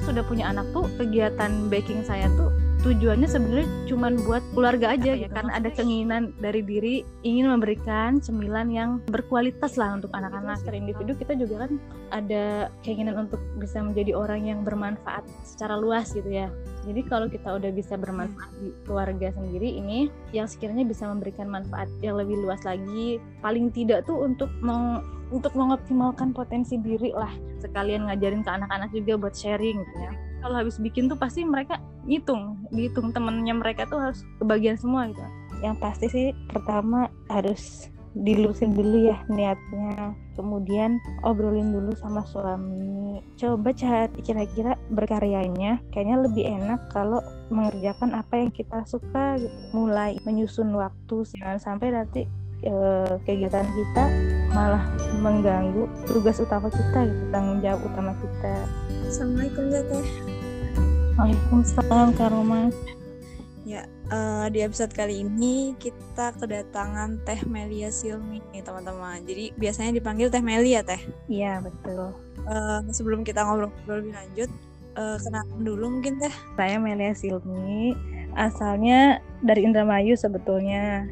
pas udah punya anak tuh kegiatan baking saya tuh tujuannya sebenarnya cuma buat keluarga aja ya, gitu. karena ada keinginan dari diri ingin memberikan cemilan yang berkualitas lah untuk anak-anak. individu kita juga kan ada keinginan untuk bisa menjadi orang yang bermanfaat secara luas gitu ya. Jadi kalau kita udah bisa bermanfaat di keluarga sendiri ini yang sekiranya bisa memberikan manfaat yang lebih luas lagi. Paling tidak tuh untuk meng untuk mengoptimalkan potensi diri lah. Sekalian ngajarin ke anak-anak juga buat sharing gitu ya. Kalau habis bikin tuh pasti mereka ngitung dihitung temennya mereka tuh harus kebagian semua gitu. Yang pasti sih pertama harus dilurusin dulu ya niatnya. Kemudian obrolin dulu sama suami. Coba cari kira-kira berkaryanya kayaknya lebih enak kalau mengerjakan apa yang kita suka gitu. Mulai menyusun waktu jangan sampai nanti e, kegiatan kita malah mengganggu tugas utama kita gitu tanggung jawab utama kita Assalamualaikum ya teh Waalaikumsalam Kak Roma Ya, uh, di episode kali ini kita kedatangan Teh Melia Silmi nih teman-teman. Jadi biasanya dipanggil Teh Melia Teh. Iya betul. Uh, sebelum kita ngobrol-ngobrol lebih lanjut, uh, kenalan dulu mungkin Teh. Saya Melia Silmi, asalnya dari Indramayu sebetulnya.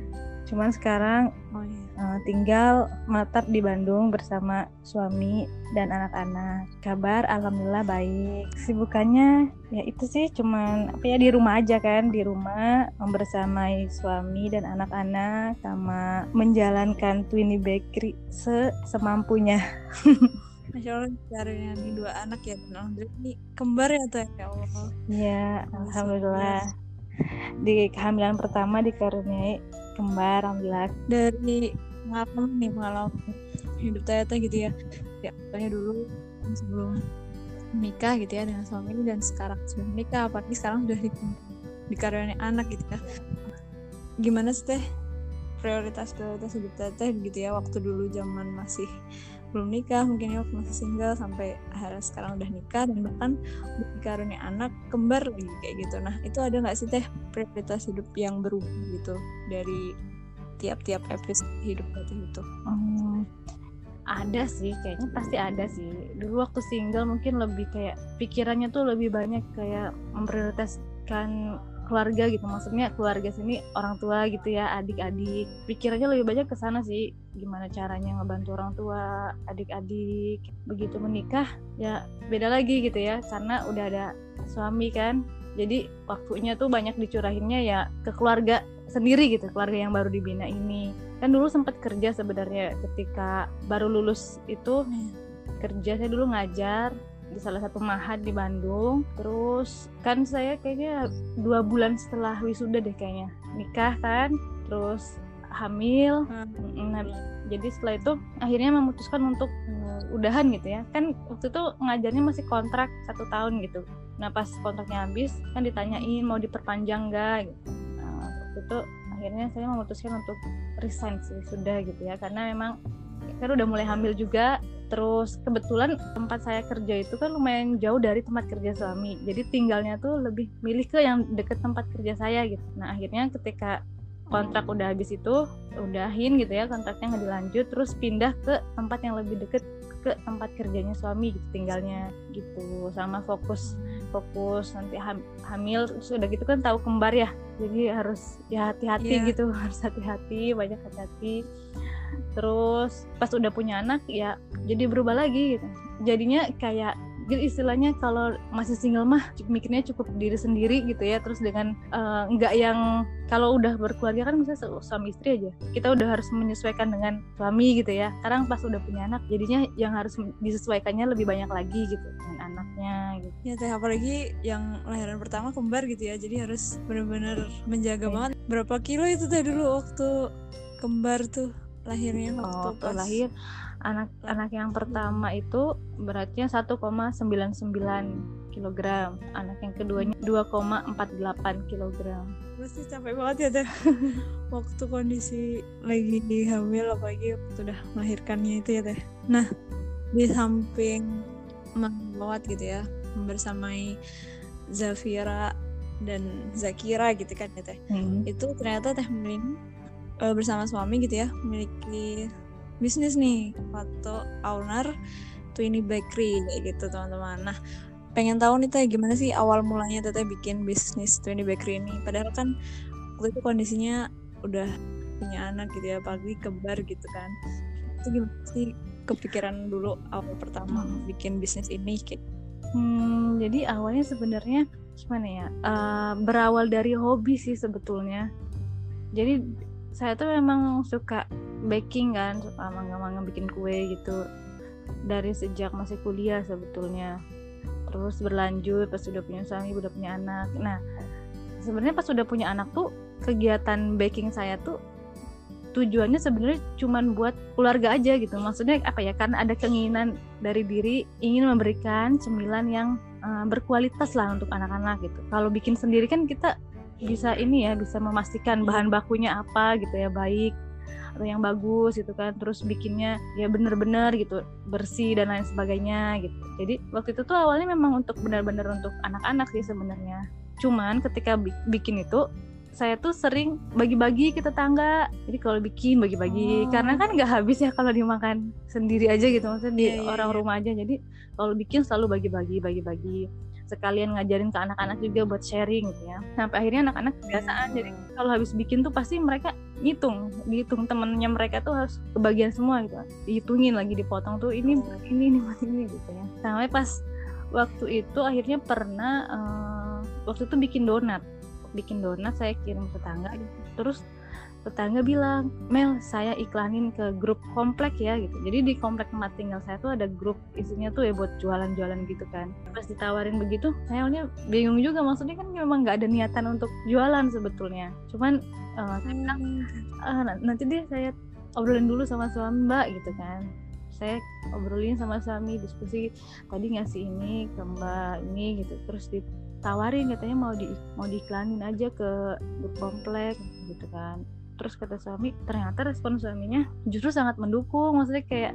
Cuman sekarang oh. Uh, tinggal menetap di Bandung bersama suami dan anak-anak. Kabar alhamdulillah baik. Sibukannya ya itu sih cuman apa ya di rumah aja kan, di rumah membersamai suami dan anak-anak sama menjalankan Twinny Bakery se semampunya. Masya Allah cari yang dua anak ya Alhamdulillah ini kembar ya tuh ya Allah Iya Alhamdulillah Di kehamilan pertama dikaruniai kembar alhamdulillah dari pengalaman nih pengalaman hidup Tete gitu ya. Ya tanya dulu sebelum menikah gitu ya dengan suami ini dan sekarang sudah menikah apalagi sekarang sudah di, dikaruniai anak gitu ya. Gimana sih teh? Prioritas prioritas hidup teteh gitu ya waktu dulu zaman masih belum nikah mungkin ya waktu masih single sampai akhirnya sekarang udah nikah dan bahkan udah dikaruniai anak kembar lagi kayak gitu. Nah itu ada nggak sih teh prioritas hidup yang berubah gitu dari tiap-tiap episode hidup teteh itu hmm, ada sih kayaknya pasti ada sih. Dulu waktu single mungkin lebih kayak pikirannya tuh lebih banyak kayak memprioritaskan keluarga gitu. Maksudnya keluarga sini orang tua gitu ya adik-adik. Pikirannya lebih banyak ke sana sih. Gimana caranya ngebantu orang tua adik-adik. Begitu menikah ya beda lagi gitu ya. Karena udah ada suami kan. Jadi waktunya tuh banyak dicurahinnya ya ke keluarga sendiri gitu keluarga yang baru dibina ini. Kan dulu sempat kerja sebenarnya ketika baru lulus itu kerja saya dulu ngajar di salah satu mahat di Bandung. Terus kan saya kayaknya dua bulan setelah wisuda deh kayaknya. Nikah kan terus hamil. Hmm. jadi setelah itu akhirnya memutuskan untuk uh, udahan gitu ya. Kan waktu itu ngajarnya masih kontrak satu tahun gitu. Nah pas kontraknya habis kan ditanyain mau diperpanjang gak gitu waktu itu akhirnya saya memutuskan untuk resign sih sudah gitu ya. Karena memang kan udah mulai hamil juga terus kebetulan tempat saya kerja itu kan lumayan jauh dari tempat kerja suami. Jadi tinggalnya tuh lebih milih ke yang deket tempat kerja saya gitu. Nah akhirnya ketika kontrak udah habis itu udahin gitu ya kontraknya nggak dilanjut terus pindah ke tempat yang lebih deket ke tempat kerjanya suami gitu tinggalnya gitu. Sama fokus fokus nanti hamil sudah gitu kan tahu kembar ya. Jadi harus ya hati-hati yeah. gitu harus hati-hati banyak hati-hati. Terus pas udah punya anak ya jadi berubah lagi gitu. Jadinya kayak jadi istilahnya kalau masih single mah mikirnya cukup diri sendiri gitu ya. Terus dengan uh, nggak yang kalau udah berkeluarga kan misalnya suami istri aja kita udah harus menyesuaikan dengan suami gitu ya. Sekarang pas udah punya anak jadinya yang harus disesuaikannya lebih banyak lagi gitu dengan anaknya gitu. Ya teh apalagi yang lahiran pertama kembar gitu ya. Jadi harus benar-benar menjaga okay. banget. Berapa kilo itu teh dulu waktu kembar tuh lahirnya waktu oh, pas? lahir anak anak yang pertama itu beratnya 1,99 kg anak yang keduanya 2,48 kg pasti capek banget ya teh. Waktu kondisi lagi hamil apalagi waktu udah melahirkannya itu ya teh. Nah di samping melawat gitu ya bersamai Zafira dan Zakira gitu kan ya teh. Hmm. itu ternyata teh Melin uh, bersama suami gitu ya memiliki bisnis nih foto owner Twinny Bakery kayak gitu teman-teman. Nah pengen tahu nih teh gimana sih awal mulanya teteh bikin bisnis Twenty Bakery ini? Padahal kan waktu itu kondisinya udah punya anak gitu ya apalagi kembar gitu kan. Itu gimana sih kepikiran dulu awal pertama hmm. bikin bisnis ini kayak hmm, jadi awalnya sebenarnya gimana ya? Uh, berawal dari hobi sih sebetulnya. Jadi saya tuh memang suka baking kan suka mangga-mangga bikin kue gitu. Dari sejak masih kuliah sebetulnya. Terus berlanjut pas sudah punya suami udah punya anak. Nah sebenarnya pas sudah punya anak tuh kegiatan baking saya tuh tujuannya sebenarnya cuma buat keluarga aja gitu. Maksudnya apa ya? Karena ada keinginan dari diri ingin memberikan cemilan yang uh, berkualitas lah untuk anak-anak gitu. Kalau bikin sendiri kan kita bisa ini ya bisa memastikan bahan bakunya apa gitu ya baik atau yang bagus gitu kan. Terus bikinnya ya bener-bener gitu bersih dan lain sebagainya gitu. Jadi waktu itu tuh awalnya memang untuk benar-benar untuk anak-anak sih sebenarnya. Cuman ketika bikin itu saya tuh sering bagi-bagi ke tetangga. Jadi kalau bikin bagi-bagi oh. karena kan nggak habis ya kalau dimakan sendiri aja gitu maksudnya di yeah, yeah, orang yeah. rumah aja. Jadi kalau bikin selalu bagi-bagi bagi-bagi sekalian ngajarin ke anak-anak juga buat sharing gitu ya. Sampai akhirnya anak-anak kebiasaan. Jadi kalau habis bikin tuh pasti mereka ngitung. Dihitung temennya mereka tuh harus kebagian semua gitu. Dihitungin lagi dipotong tuh ini oh. ini ini ini gitu ya. Sampai pas waktu itu akhirnya pernah uh, waktu itu bikin donat. Bikin donat saya kirim ke tetangga gitu. terus tetangga bilang Mel saya iklanin ke grup komplek ya gitu. Jadi di komplek tempat tinggal saya tuh ada grup isinya tuh ya buat jualan-jualan gitu kan. Pas ditawarin begitu saya awalnya bingung juga. Maksudnya kan memang nggak ada niatan untuk jualan sebetulnya. Cuman uh, saya bilang uh, nanti deh saya obrolin dulu sama suami mbak gitu kan. Saya obrolin sama suami diskusi tadi ngasih ini ke mbak ini gitu. Terus ditawarin katanya mau di mau diiklanin aja ke grup komplek gitu kan terus kata suami ternyata respon suaminya justru sangat mendukung. Maksudnya kayak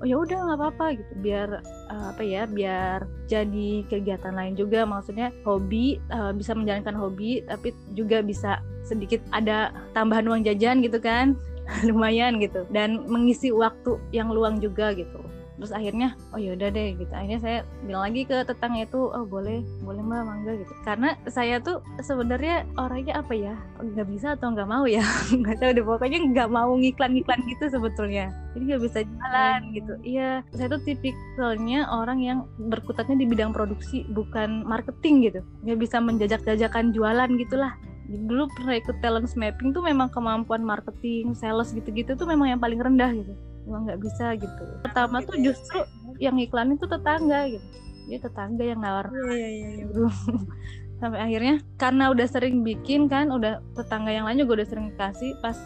oh ya udah nggak apa-apa gitu. Biar uh, apa ya biar jadi kegiatan lain juga. Maksudnya hobi uh, bisa menjalankan hobi tapi juga bisa sedikit ada tambahan uang jajan gitu kan. Lumayan gitu. Dan mengisi waktu yang luang juga gitu terus akhirnya oh yaudah deh gitu. Akhirnya saya bilang lagi ke tetangga itu oh boleh boleh mbak mangga gitu. Karena saya tuh sebenarnya orangnya apa ya nggak bisa atau nggak mau ya nggak tahu deh. Pokoknya nggak mau ngiklan-ngiklan gitu sebetulnya. Jadi nggak bisa jalan hmm. gitu. Iya saya tuh tipikalnya orang yang berkutatnya di bidang produksi bukan marketing gitu. Nggak bisa menjajak-jajakan jualan gitulah. Dulu pernah ikut talent mapping tuh memang kemampuan marketing, sales gitu-gitu tuh memang yang paling rendah gitu emang nggak bisa gitu. Pertama gitu tuh ya. justru yang iklan itu tetangga gitu. Dia tetangga yang nawar. Iya, iya, iya. gitu. sampai akhirnya karena udah sering bikin kan udah tetangga yang lain juga udah sering kasih pas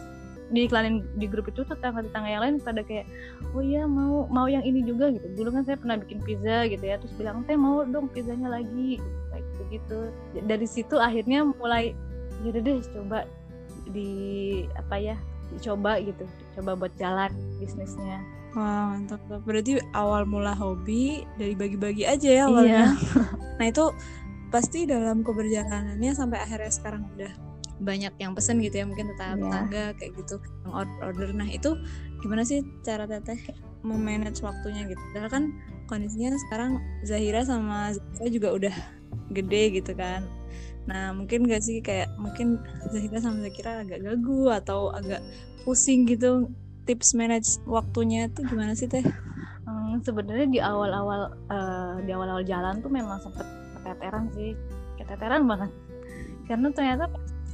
diiklanin di grup itu tetangga-tetangga yang lain pada kayak oh iya mau mau yang ini juga gitu. Dulu kan saya pernah bikin pizza gitu ya terus bilang teh mau dong pizzanya lagi gitu, kayak gitu gitu dari situ akhirnya mulai yaudah deh coba di apa ya dicoba gitu coba buat jalan bisnisnya Wah mantap Berarti awal mula hobi dari bagi-bagi aja ya awalnya. Iya. nah itu pasti dalam keberjalanannya sampai akhirnya sekarang udah banyak yang pesen gitu ya mungkin tetangga yeah. kayak gitu yang order, order. Nah itu gimana sih cara teteh memanage waktunya gitu? Karena kan kondisinya sekarang Zahira sama Zahira juga udah gede gitu kan. Nah mungkin gak sih kayak mungkin Zahira sama Zahira agak gagu atau agak pusing gitu tips manage waktunya tuh gimana sih teh? Hmm, sebenarnya di awal-awal uh, di awal-awal jalan tuh memang sempet keteteran sih keteteran banget karena ternyata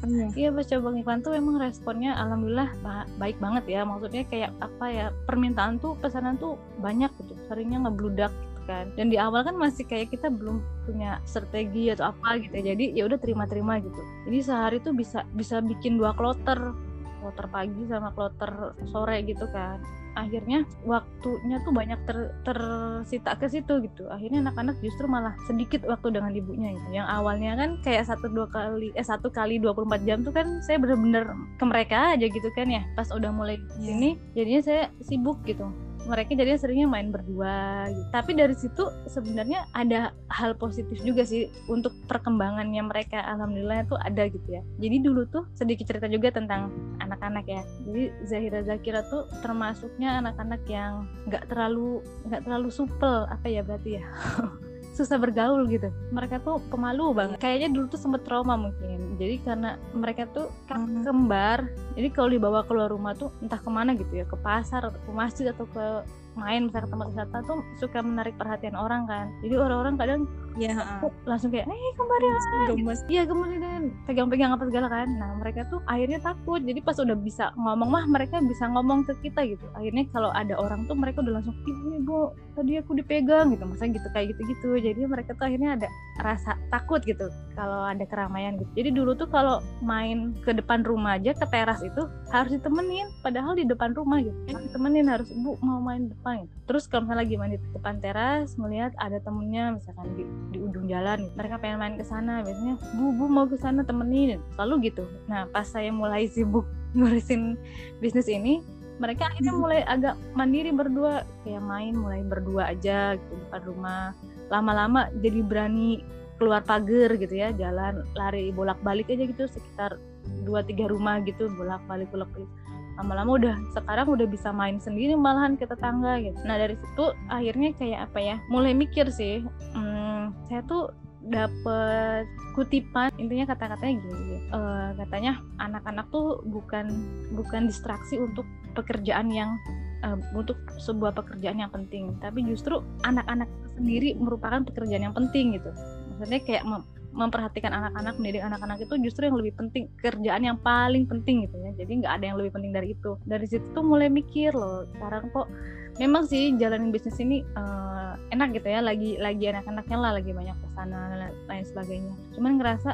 iya. iya pas coba iklan tuh memang responnya alhamdulillah baik banget ya maksudnya kayak apa ya permintaan tuh pesanan tuh banyak gitu seringnya ngebludak kan. Dan di awal kan masih kayak kita belum punya strategi atau apa gitu ya. Jadi ya udah terima-terima gitu. Jadi sehari tuh bisa bisa bikin dua kloter. Kloter pagi sama kloter sore gitu kan. Akhirnya waktunya tuh banyak ter, tersita ke situ gitu. Akhirnya anak-anak justru malah sedikit waktu dengan ibunya gitu. Yang awalnya kan kayak satu dua kali eh satu kali 24 jam tuh kan saya bener-bener ke mereka aja gitu kan ya. Pas udah mulai yeah. sini jadinya saya sibuk gitu mereka jadinya seringnya main berdua gitu. Tapi dari situ sebenarnya ada hal positif juga sih untuk perkembangannya mereka alhamdulillah itu ada gitu ya. Jadi dulu tuh sedikit cerita juga tentang anak-anak ya. Jadi Zahira Zakira tuh termasuknya anak-anak yang nggak terlalu nggak terlalu supel apa ya berarti ya. susah bergaul gitu. Mereka tuh pemalu banget. Kayaknya dulu tuh sempet trauma mungkin. Jadi karena mereka tuh kan kembar. Jadi kalau dibawa keluar rumah tuh entah ke mana gitu ya ke pasar atau ke masjid atau ke main misalnya ke tempat wisata tuh suka menarik perhatian orang kan. Jadi orang-orang kadang ya heeh. langsung kayak eh ya gemes Iya kemudian pegang-pegang apa segala kan. Nah mereka tuh akhirnya takut. Jadi pas udah bisa ngomong mah mereka bisa ngomong ke kita gitu. Akhirnya kalau ada orang tuh mereka udah langsung ibu ibu tadi aku dipegang gitu. Masa gitu kayak gitu-gitu. Jadi mereka tuh akhirnya ada rasa takut gitu kalau ada keramaian gitu. Jadi dulu tuh kalau main ke depan rumah aja ke teras itu harus ditemenin. Padahal di depan rumah gitu. Harus ditemenin harus ibu mau main depan gitu. Terus kalau misalnya lagi main di depan teras melihat ada temennya misalkan di, di ujung jalan. Mereka pengen main ke sana. Biasanya bu bu mau ke sana temenin. Selalu gitu. Nah pas saya mulai sibuk ngurusin bisnis ini mereka akhirnya mulai agak mandiri berdua. Kayak main mulai berdua aja gitu depan rumah. Lama-lama jadi berani keluar pagar gitu ya jalan lari bolak-balik aja gitu sekitar dua tiga rumah gitu bolak-balik bolak-balik. Lama-lama udah sekarang udah bisa main sendiri malahan ke tetangga gitu. Nah dari situ akhirnya kayak apa ya mulai mikir sih hmm, saya tuh dapet kutipan intinya kata-katanya gini eh, katanya anak-anak tuh bukan bukan distraksi untuk pekerjaan yang eh, untuk sebuah pekerjaan yang penting tapi justru anak-anak sendiri merupakan pekerjaan yang penting gitu. Maksudnya kayak memperhatikan anak-anak mendidik anak-anak itu justru yang lebih penting kerjaan yang paling penting gitu ya. Jadi nggak ada yang lebih penting dari itu. Dari situ tuh mulai mikir loh sekarang kok memang sih jalanin bisnis ini eh, enak gitu ya. Lagi lagi anak-anaknya lah lagi banyak pesanan dan lain sebagainya. Cuman ngerasa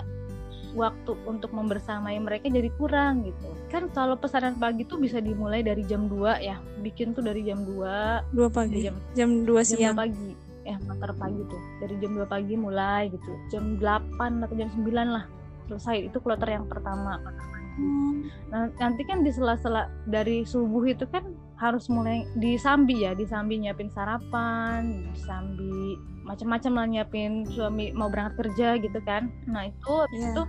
waktu untuk membersamai mereka jadi kurang gitu. Kan kalau pesanan pagi tuh bisa dimulai dari jam 2 ya. Bikin tuh dari jam 2 dua dari pagi jam jam dua jam siang? 2 pagi eh mater pagi tuh. Dari jam 2 pagi mulai gitu. Jam 8 atau jam 9 lah selesai. Itu kloter yang pertama. Hmm. Nah, nanti kan di sela-sela dari subuh itu kan harus mulai disambi ya, disambi nyiapin sarapan, disambi macam-macam lah nyiapin suami mau berangkat kerja gitu kan. Nah, itu Iya. itu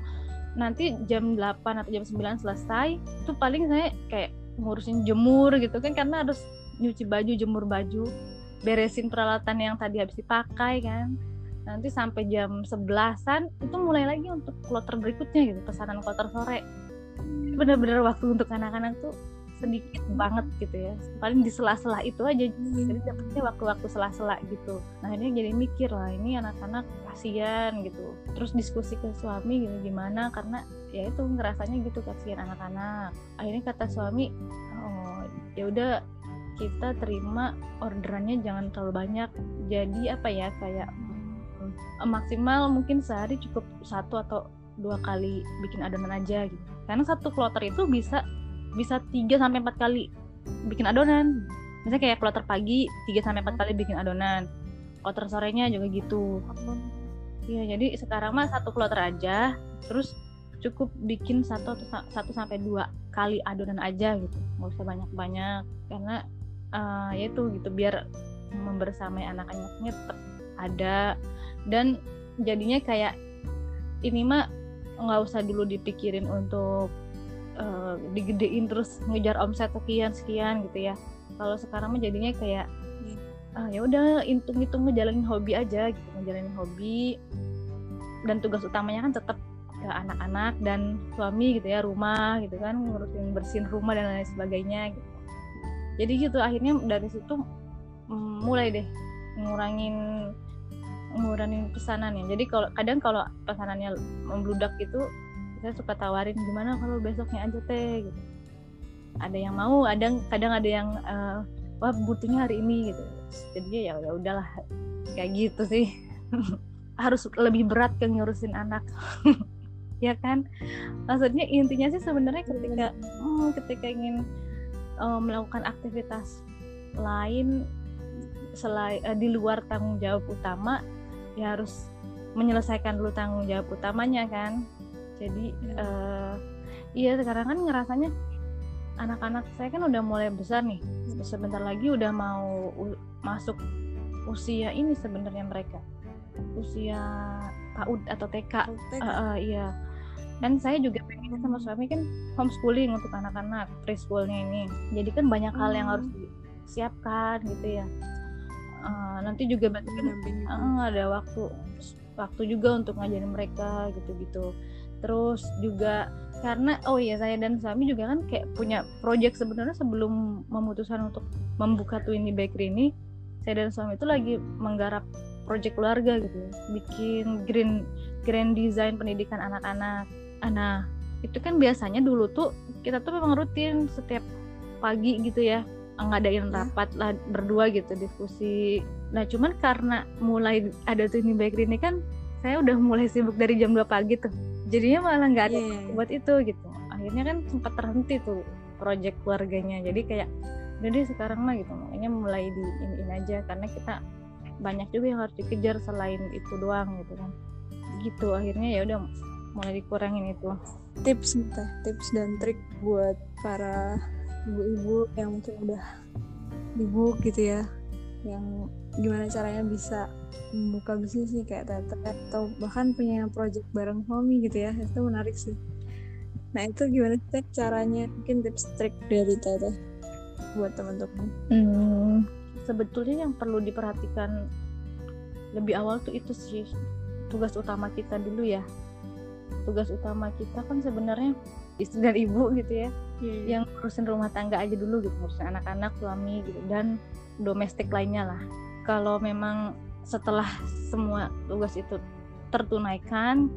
nanti jam 8 atau jam 9 selesai, itu paling saya kayak ngurusin jemur gitu kan. Karena harus nyuci baju, jemur baju, beresin peralatan yang tadi habis dipakai kan. Nanti sampai jam 11-an itu mulai lagi untuk kloter berikutnya gitu, pesanan kloter sore. Bener-bener waktu untuk anak-anak tuh sedikit banget gitu ya. Paling di sela-sela itu aja jadi dapetnya waktu-waktu sela-sela gitu. Nah ini jadi mikir lah ini anak-anak kasihan gitu. Terus diskusi ke suami gitu gimana? Karena ya itu ngerasanya gitu kasihan anak-anak. Akhirnya kata suami oh ya udah kita terima orderannya jangan terlalu banyak. Jadi apa ya kayak mm, maksimal mungkin sehari cukup satu atau dua kali bikin adonan aja gitu. Karena satu kloter itu bisa bisa 3 sampai empat kali bikin adonan. Misalnya kayak kloter pagi 3 sampai empat kali bikin adonan. Kloter sorenya juga gitu. Iya jadi sekarang mah satu kloter aja terus cukup bikin satu atau sa- satu sampai dua kali adonan aja gitu. Nggak usah banyak banyak karena eh, ya itu gitu biar membersamai anak-anaknya tetap ada. Dan jadinya kayak ini mah nggak usah dulu dipikirin untuk eh, digedein terus ngejar omset sekian sekian gitu ya. Kalau sekarang mah jadinya kayak ah, ya udah hitung-hitung ngejalanin hobi aja gitu ngejalanin hobi. Dan tugas utamanya kan tetap ke anak-anak dan suami gitu ya rumah gitu kan ngurusin bersihin rumah dan lain sebagainya gitu jadi gitu akhirnya dari situ mm, mulai deh ngurangin ngurangin pesanannya jadi kalau kadang kalau pesanannya membludak gitu saya suka tawarin gimana kalau besoknya aja teh? Gitu. Ada yang mau ada kadang ada yang eh, wah butuhnya hari ini gitu. Jadinya ya ya udahlah kayak gitu sih. Harus lebih berat ke ngurusin anak. Ya kan? Maksudnya intinya sih sebenarnya ketika hmm, ketika ingin eh, melakukan aktivitas lain selain eh, di luar tanggung jawab utama ya harus menyelesaikan dulu tanggung jawab utamanya kan. Jadi eh, iya sekarang kan ngerasanya anak-anak saya kan udah mulai besar nih. Sebentar lagi udah mau masuk usia ini sebenarnya mereka. Usia PAUD atau TK Praktek. Eh, eh, iya dan saya juga pengen sama suami kan homeschooling untuk anak-anak preschoolnya ini. Jadi kan banyak hal yang harus disiapkan gitu ya. Uh, nanti juga berarti kan uh, ada waktu waktu juga untuk ngajarin mereka gitu-gitu. Terus juga karena oh iya saya dan suami juga kan kayak punya project sebenarnya sebelum memutuskan untuk membuka Twinny Bakery ini saya dan suami itu lagi menggarap project keluarga gitu bikin green grand design pendidikan anak-anak nah itu kan biasanya dulu tuh kita tuh memang rutin setiap pagi gitu ya ngadain iya. rapat lah berdua gitu diskusi. Nah cuman karena mulai ada tuh ini bakery ini kan saya udah mulai sibuk dari jam 2 pagi tuh. Jadinya malah nggak ada yeah. buat itu gitu. Akhirnya kan sempat terhenti tuh project keluarganya. Jadi kayak jadi sekarang lah gitu. Makanya mulai di ini aja karena kita banyak juga yang harus dikejar selain itu doang gitu kan. Gitu akhirnya ya udah mulai dikurangin itu. Tips nih tips dan trik buat para ibu-ibu yang mungkin udah ibu gitu ya yang gimana caranya bisa membuka bisnis nih kayak tete atau bahkan punya project bareng suami gitu ya itu menarik sih. Nah itu gimana sih caranya? Mungkin tips trik dari tete buat teman-teman. Hmm, sebetulnya yang perlu diperhatikan lebih awal tuh itu sih tugas utama kita dulu ya tugas utama kita kan sebenarnya istri dan ibu gitu ya. Hmm. yang urusin rumah tangga aja dulu gitu urusin anak-anak suami gitu dan domestik lainnya lah. Kalau memang setelah semua tugas itu tertunaikan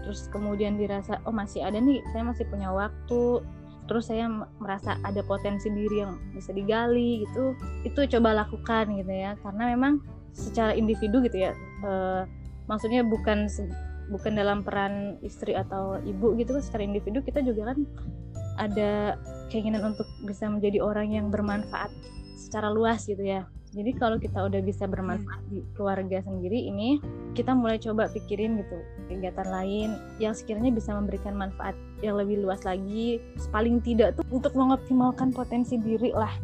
terus kemudian dirasa oh masih ada nih saya masih punya waktu terus saya merasa ada potensi diri yang bisa digali gitu itu coba lakukan gitu ya. Karena memang secara individu gitu ya uh, maksudnya bukan bukan dalam peran istri atau ibu gitu kan secara individu kita juga kan ada keinginan untuk bisa menjadi orang yang bermanfaat secara luas gitu ya. Jadi kalau kita udah bisa bermanfaat di keluarga sendiri ini kita mulai coba pikirin gitu kegiatan lain yang sekiranya bisa memberikan manfaat yang lebih luas lagi paling tidak tuh untuk mengoptimalkan potensi diri lah.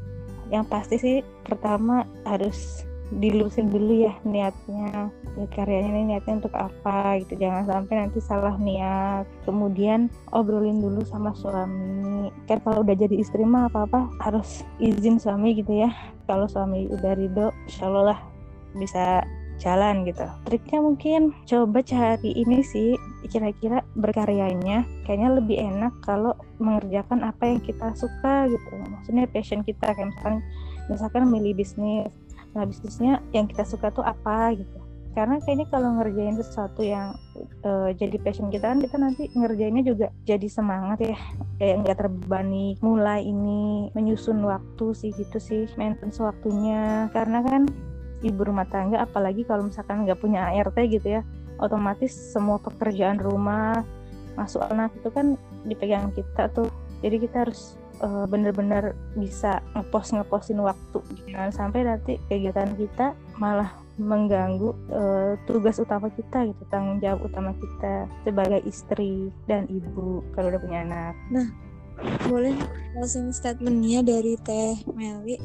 Yang pasti sih pertama harus dilurusin dulu ya niatnya ya, karyanya ini niatnya untuk apa gitu. Jangan sampai nanti salah niat. Kemudian obrolin dulu sama suami. Kan kalau udah jadi istri mah apa apa harus izin suami gitu ya. Kalau suami udah ridho insya Allah lah bisa jalan gitu. Triknya mungkin coba cari ini sih kira-kira berkaryanya. Kayaknya lebih enak kalau mengerjakan apa yang kita suka gitu. Maksudnya passion kita misalkan misalkan milih bisnis nah bisnisnya yang kita suka tuh apa gitu. Karena kayaknya kalau ngerjain sesuatu yang uh, jadi passion kita kan kita nanti ngerjainnya juga jadi semangat ya. Kayak nggak terbebani mulai ini menyusun waktu sih gitu sih maintenance waktunya. Karena kan ibu rumah tangga apalagi kalau misalkan nggak punya ART gitu ya otomatis semua pekerjaan rumah masuk anak itu kan dipegang kita tuh. Jadi kita harus uh, bener-bener bisa ngepost ngepostin waktu jangan sampai nanti kegiatan kita malah mengganggu uh, tugas utama kita gitu tanggung jawab utama kita sebagai istri dan ibu kalau udah punya anak. Nah, boleh closing statementnya dari Teh Meli.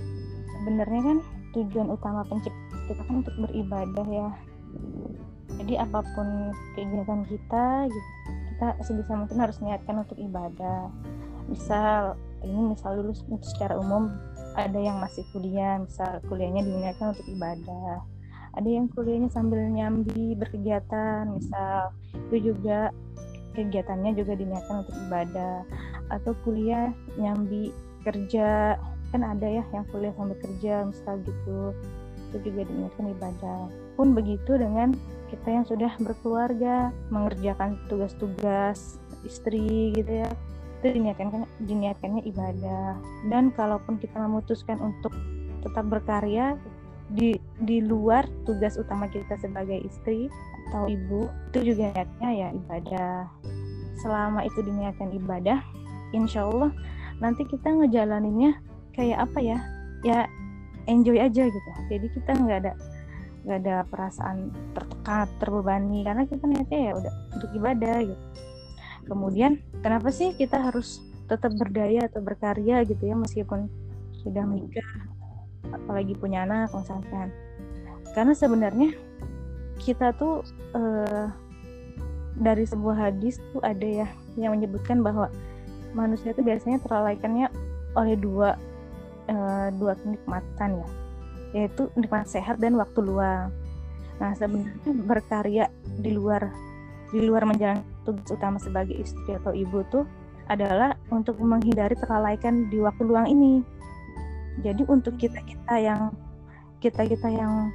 Sebenarnya kan tujuan utama pencipta kita kan untuk beribadah ya. Jadi apa pun kegiatan kita gitu, kita sebisa mungkin harus niatkan untuk ibadah. Misal ini misal lulus secara umum ada yang masih kuliah misal kuliahnya diniatkan untuk ibadah. Ada yang kuliahnya sambil nyambi berkegiatan misal itu juga kegiatannya juga diniatkan untuk ibadah. Atau kuliah nyambi kerja kan ada ya yang kuliah sambil kerja misal gitu. Itu juga diniatkan ibadah. Pun begitu dengan kita yang sudah berkeluarga mengerjakan tugas-tugas istri gitu ya itu diniatkan diniatkannya ibadah. Dan kalaupun kita memutuskan untuk tetap berkarya di di luar tugas utama kita sebagai istri atau ibu itu juga niatnya ya ibadah. Selama itu diniatkan ibadah insya Allah nanti kita ngejalaninnya kayak apa ya? Ya enjoy aja gitu. Jadi kita nggak ada nggak ada perasaan tertekan terbebani. Karena kita niatnya ya udah untuk ibadah gitu kemudian kenapa sih kita harus tetap berdaya atau berkarya gitu ya meskipun sudah menikah apalagi punya anak misalkan karena sebenarnya kita tuh eh, dari sebuah hadis tuh ada ya yang menyebutkan bahwa manusia itu biasanya terlalaikannya oleh dua eh, dua kenikmatan ya yaitu nikmat sehat dan waktu luang. Nah, sebenarnya berkarya di luar di luar menjalankan tugas utama sebagai istri atau ibu tuh adalah untuk menghindari kelalaikan di waktu luang ini. Jadi untuk kita-kita yang kita-kita yang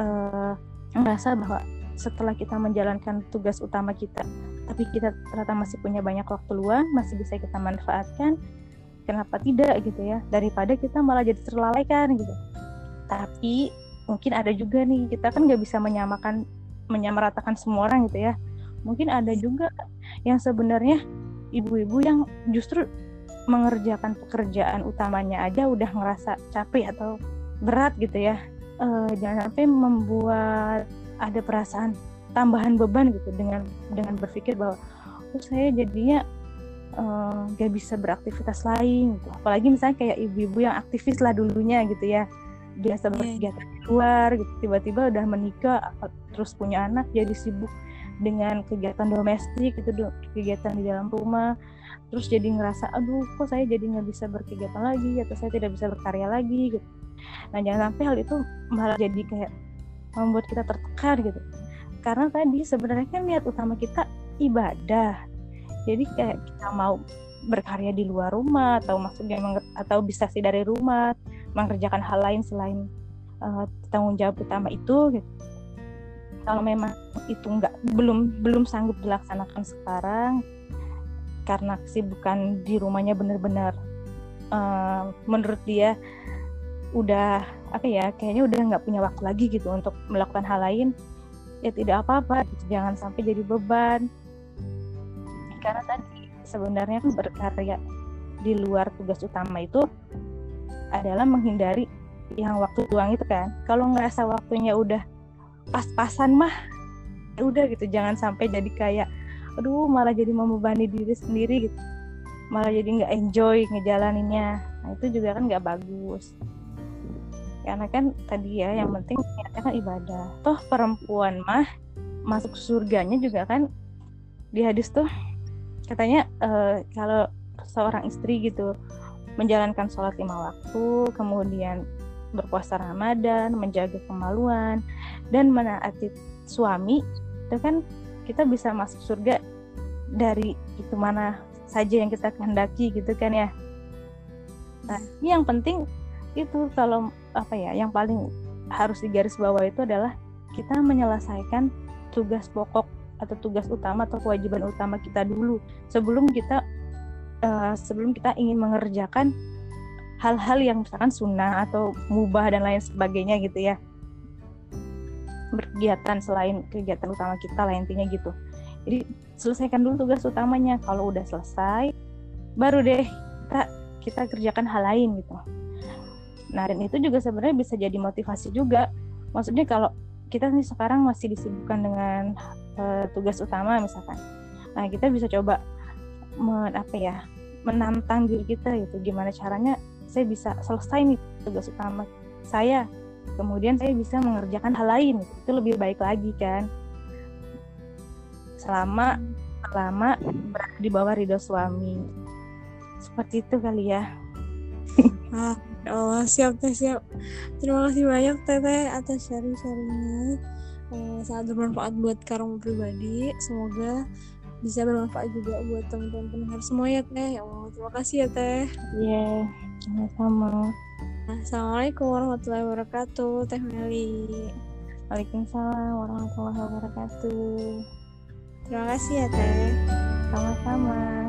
uh, merasa bahwa setelah kita menjalankan tugas utama kita, tapi kita ternyata masih punya banyak waktu luang, masih bisa kita manfaatkan, kenapa tidak gitu ya? Daripada kita malah jadi terlalaikan gitu. Tapi mungkin ada juga nih kita kan nggak bisa menyamakan menyamaratakan semua orang gitu ya. Mungkin ada juga yang sebenarnya ibu-ibu yang justru mengerjakan pekerjaan utamanya aja udah ngerasa capek atau berat gitu ya. Uh, jangan sampai membuat ada perasaan tambahan beban gitu dengan dengan berpikir bahwa oh saya jadinya uh, gak bisa beraktivitas lain gitu. apalagi misalnya kayak ibu-ibu yang aktivis lah dulunya gitu ya biasa iya, iya. berkegiatan di luar gitu tiba-tiba udah menikah terus punya anak jadi sibuk dengan kegiatan domestik itu kegiatan di dalam rumah. Terus jadi ngerasa aduh kok saya jadi nggak bisa berkegiatan lagi atau saya tidak bisa berkarya lagi? Gitu. Nah jangan sampai hal itu malah jadi kayak membuat kita tertekan gitu. Karena tadi sebenarnya kan niat utama kita ibadah. Jadi kayak kita mau berkarya di luar rumah atau maksudnya atau bisa sih dari rumah mengerjakan hal lain selain uh, tanggung jawab utama itu gitu. Kalau memang itu nggak belum belum sanggup dilaksanakan sekarang karena kesibukan di rumahnya benar-benar uh, menurut dia udah apa ya kayaknya udah nggak punya waktu lagi gitu untuk melakukan hal lain ya tidak apa-apa gitu. jangan sampai jadi beban karena tadi sebenarnya kan berkarya di luar tugas utama itu adalah menghindari yang waktu luang itu kan kalau ngerasa waktunya udah pas-pasan mah ya udah gitu. Jangan sampai jadi kayak aduh malah jadi membebani diri sendiri gitu. Malah jadi nggak enjoy ngejalaninnya. Nah itu juga kan nggak bagus. Karena kan tadi ya yang penting niatnya kan ibadah. Toh perempuan mah masuk surganya juga kan di hadis tuh katanya uh, kalau seorang istri gitu menjalankan sholat lima waktu kemudian berpuasa Ramadan menjaga kemaluan dan menaati suami itu kan kita bisa masuk surga dari itu mana saja yang kita kehendaki gitu kan ya. Nah yang penting itu kalau apa ya yang paling harus digaris bawah itu adalah kita menyelesaikan tugas pokok atau tugas utama atau kewajiban utama kita dulu sebelum kita uh, sebelum kita ingin mengerjakan hal-hal yang misalkan sunnah atau mubah dan lain sebagainya gitu ya berkegiatan selain kegiatan utama kita lah intinya gitu jadi selesaikan dulu tugas utamanya kalau udah selesai baru deh kita kita kerjakan hal lain gitu Nah, dan itu juga sebenarnya bisa jadi motivasi juga. Maksudnya kalau kita nih sekarang masih disibukkan dengan uh, tugas utama misalkan. Nah, kita bisa coba men, apa ya? menantang diri kita gitu. Gimana caranya saya bisa selesai nih tugas utama saya. Kemudian saya bisa mengerjakan hal lain. Itu lebih baik lagi kan. Selama selama berada di bawah ridho suami. Seperti itu kali ya. ah Ya Allah siap teh siap terima kasih banyak teteh atas sharing-sharingnya uh, sangat bermanfaat buat kamu pribadi semoga bisa bermanfaat juga buat teman-teman pendengar semua ya teh ya Allah terima kasih ya teh iya yeah, sama-sama. Assalamualaikum warahmatullahi wabarakatuh, Teh Meli. Waalaikumsalam warahmatullahi wabarakatuh. Terima kasih ya Teh. Sama-sama.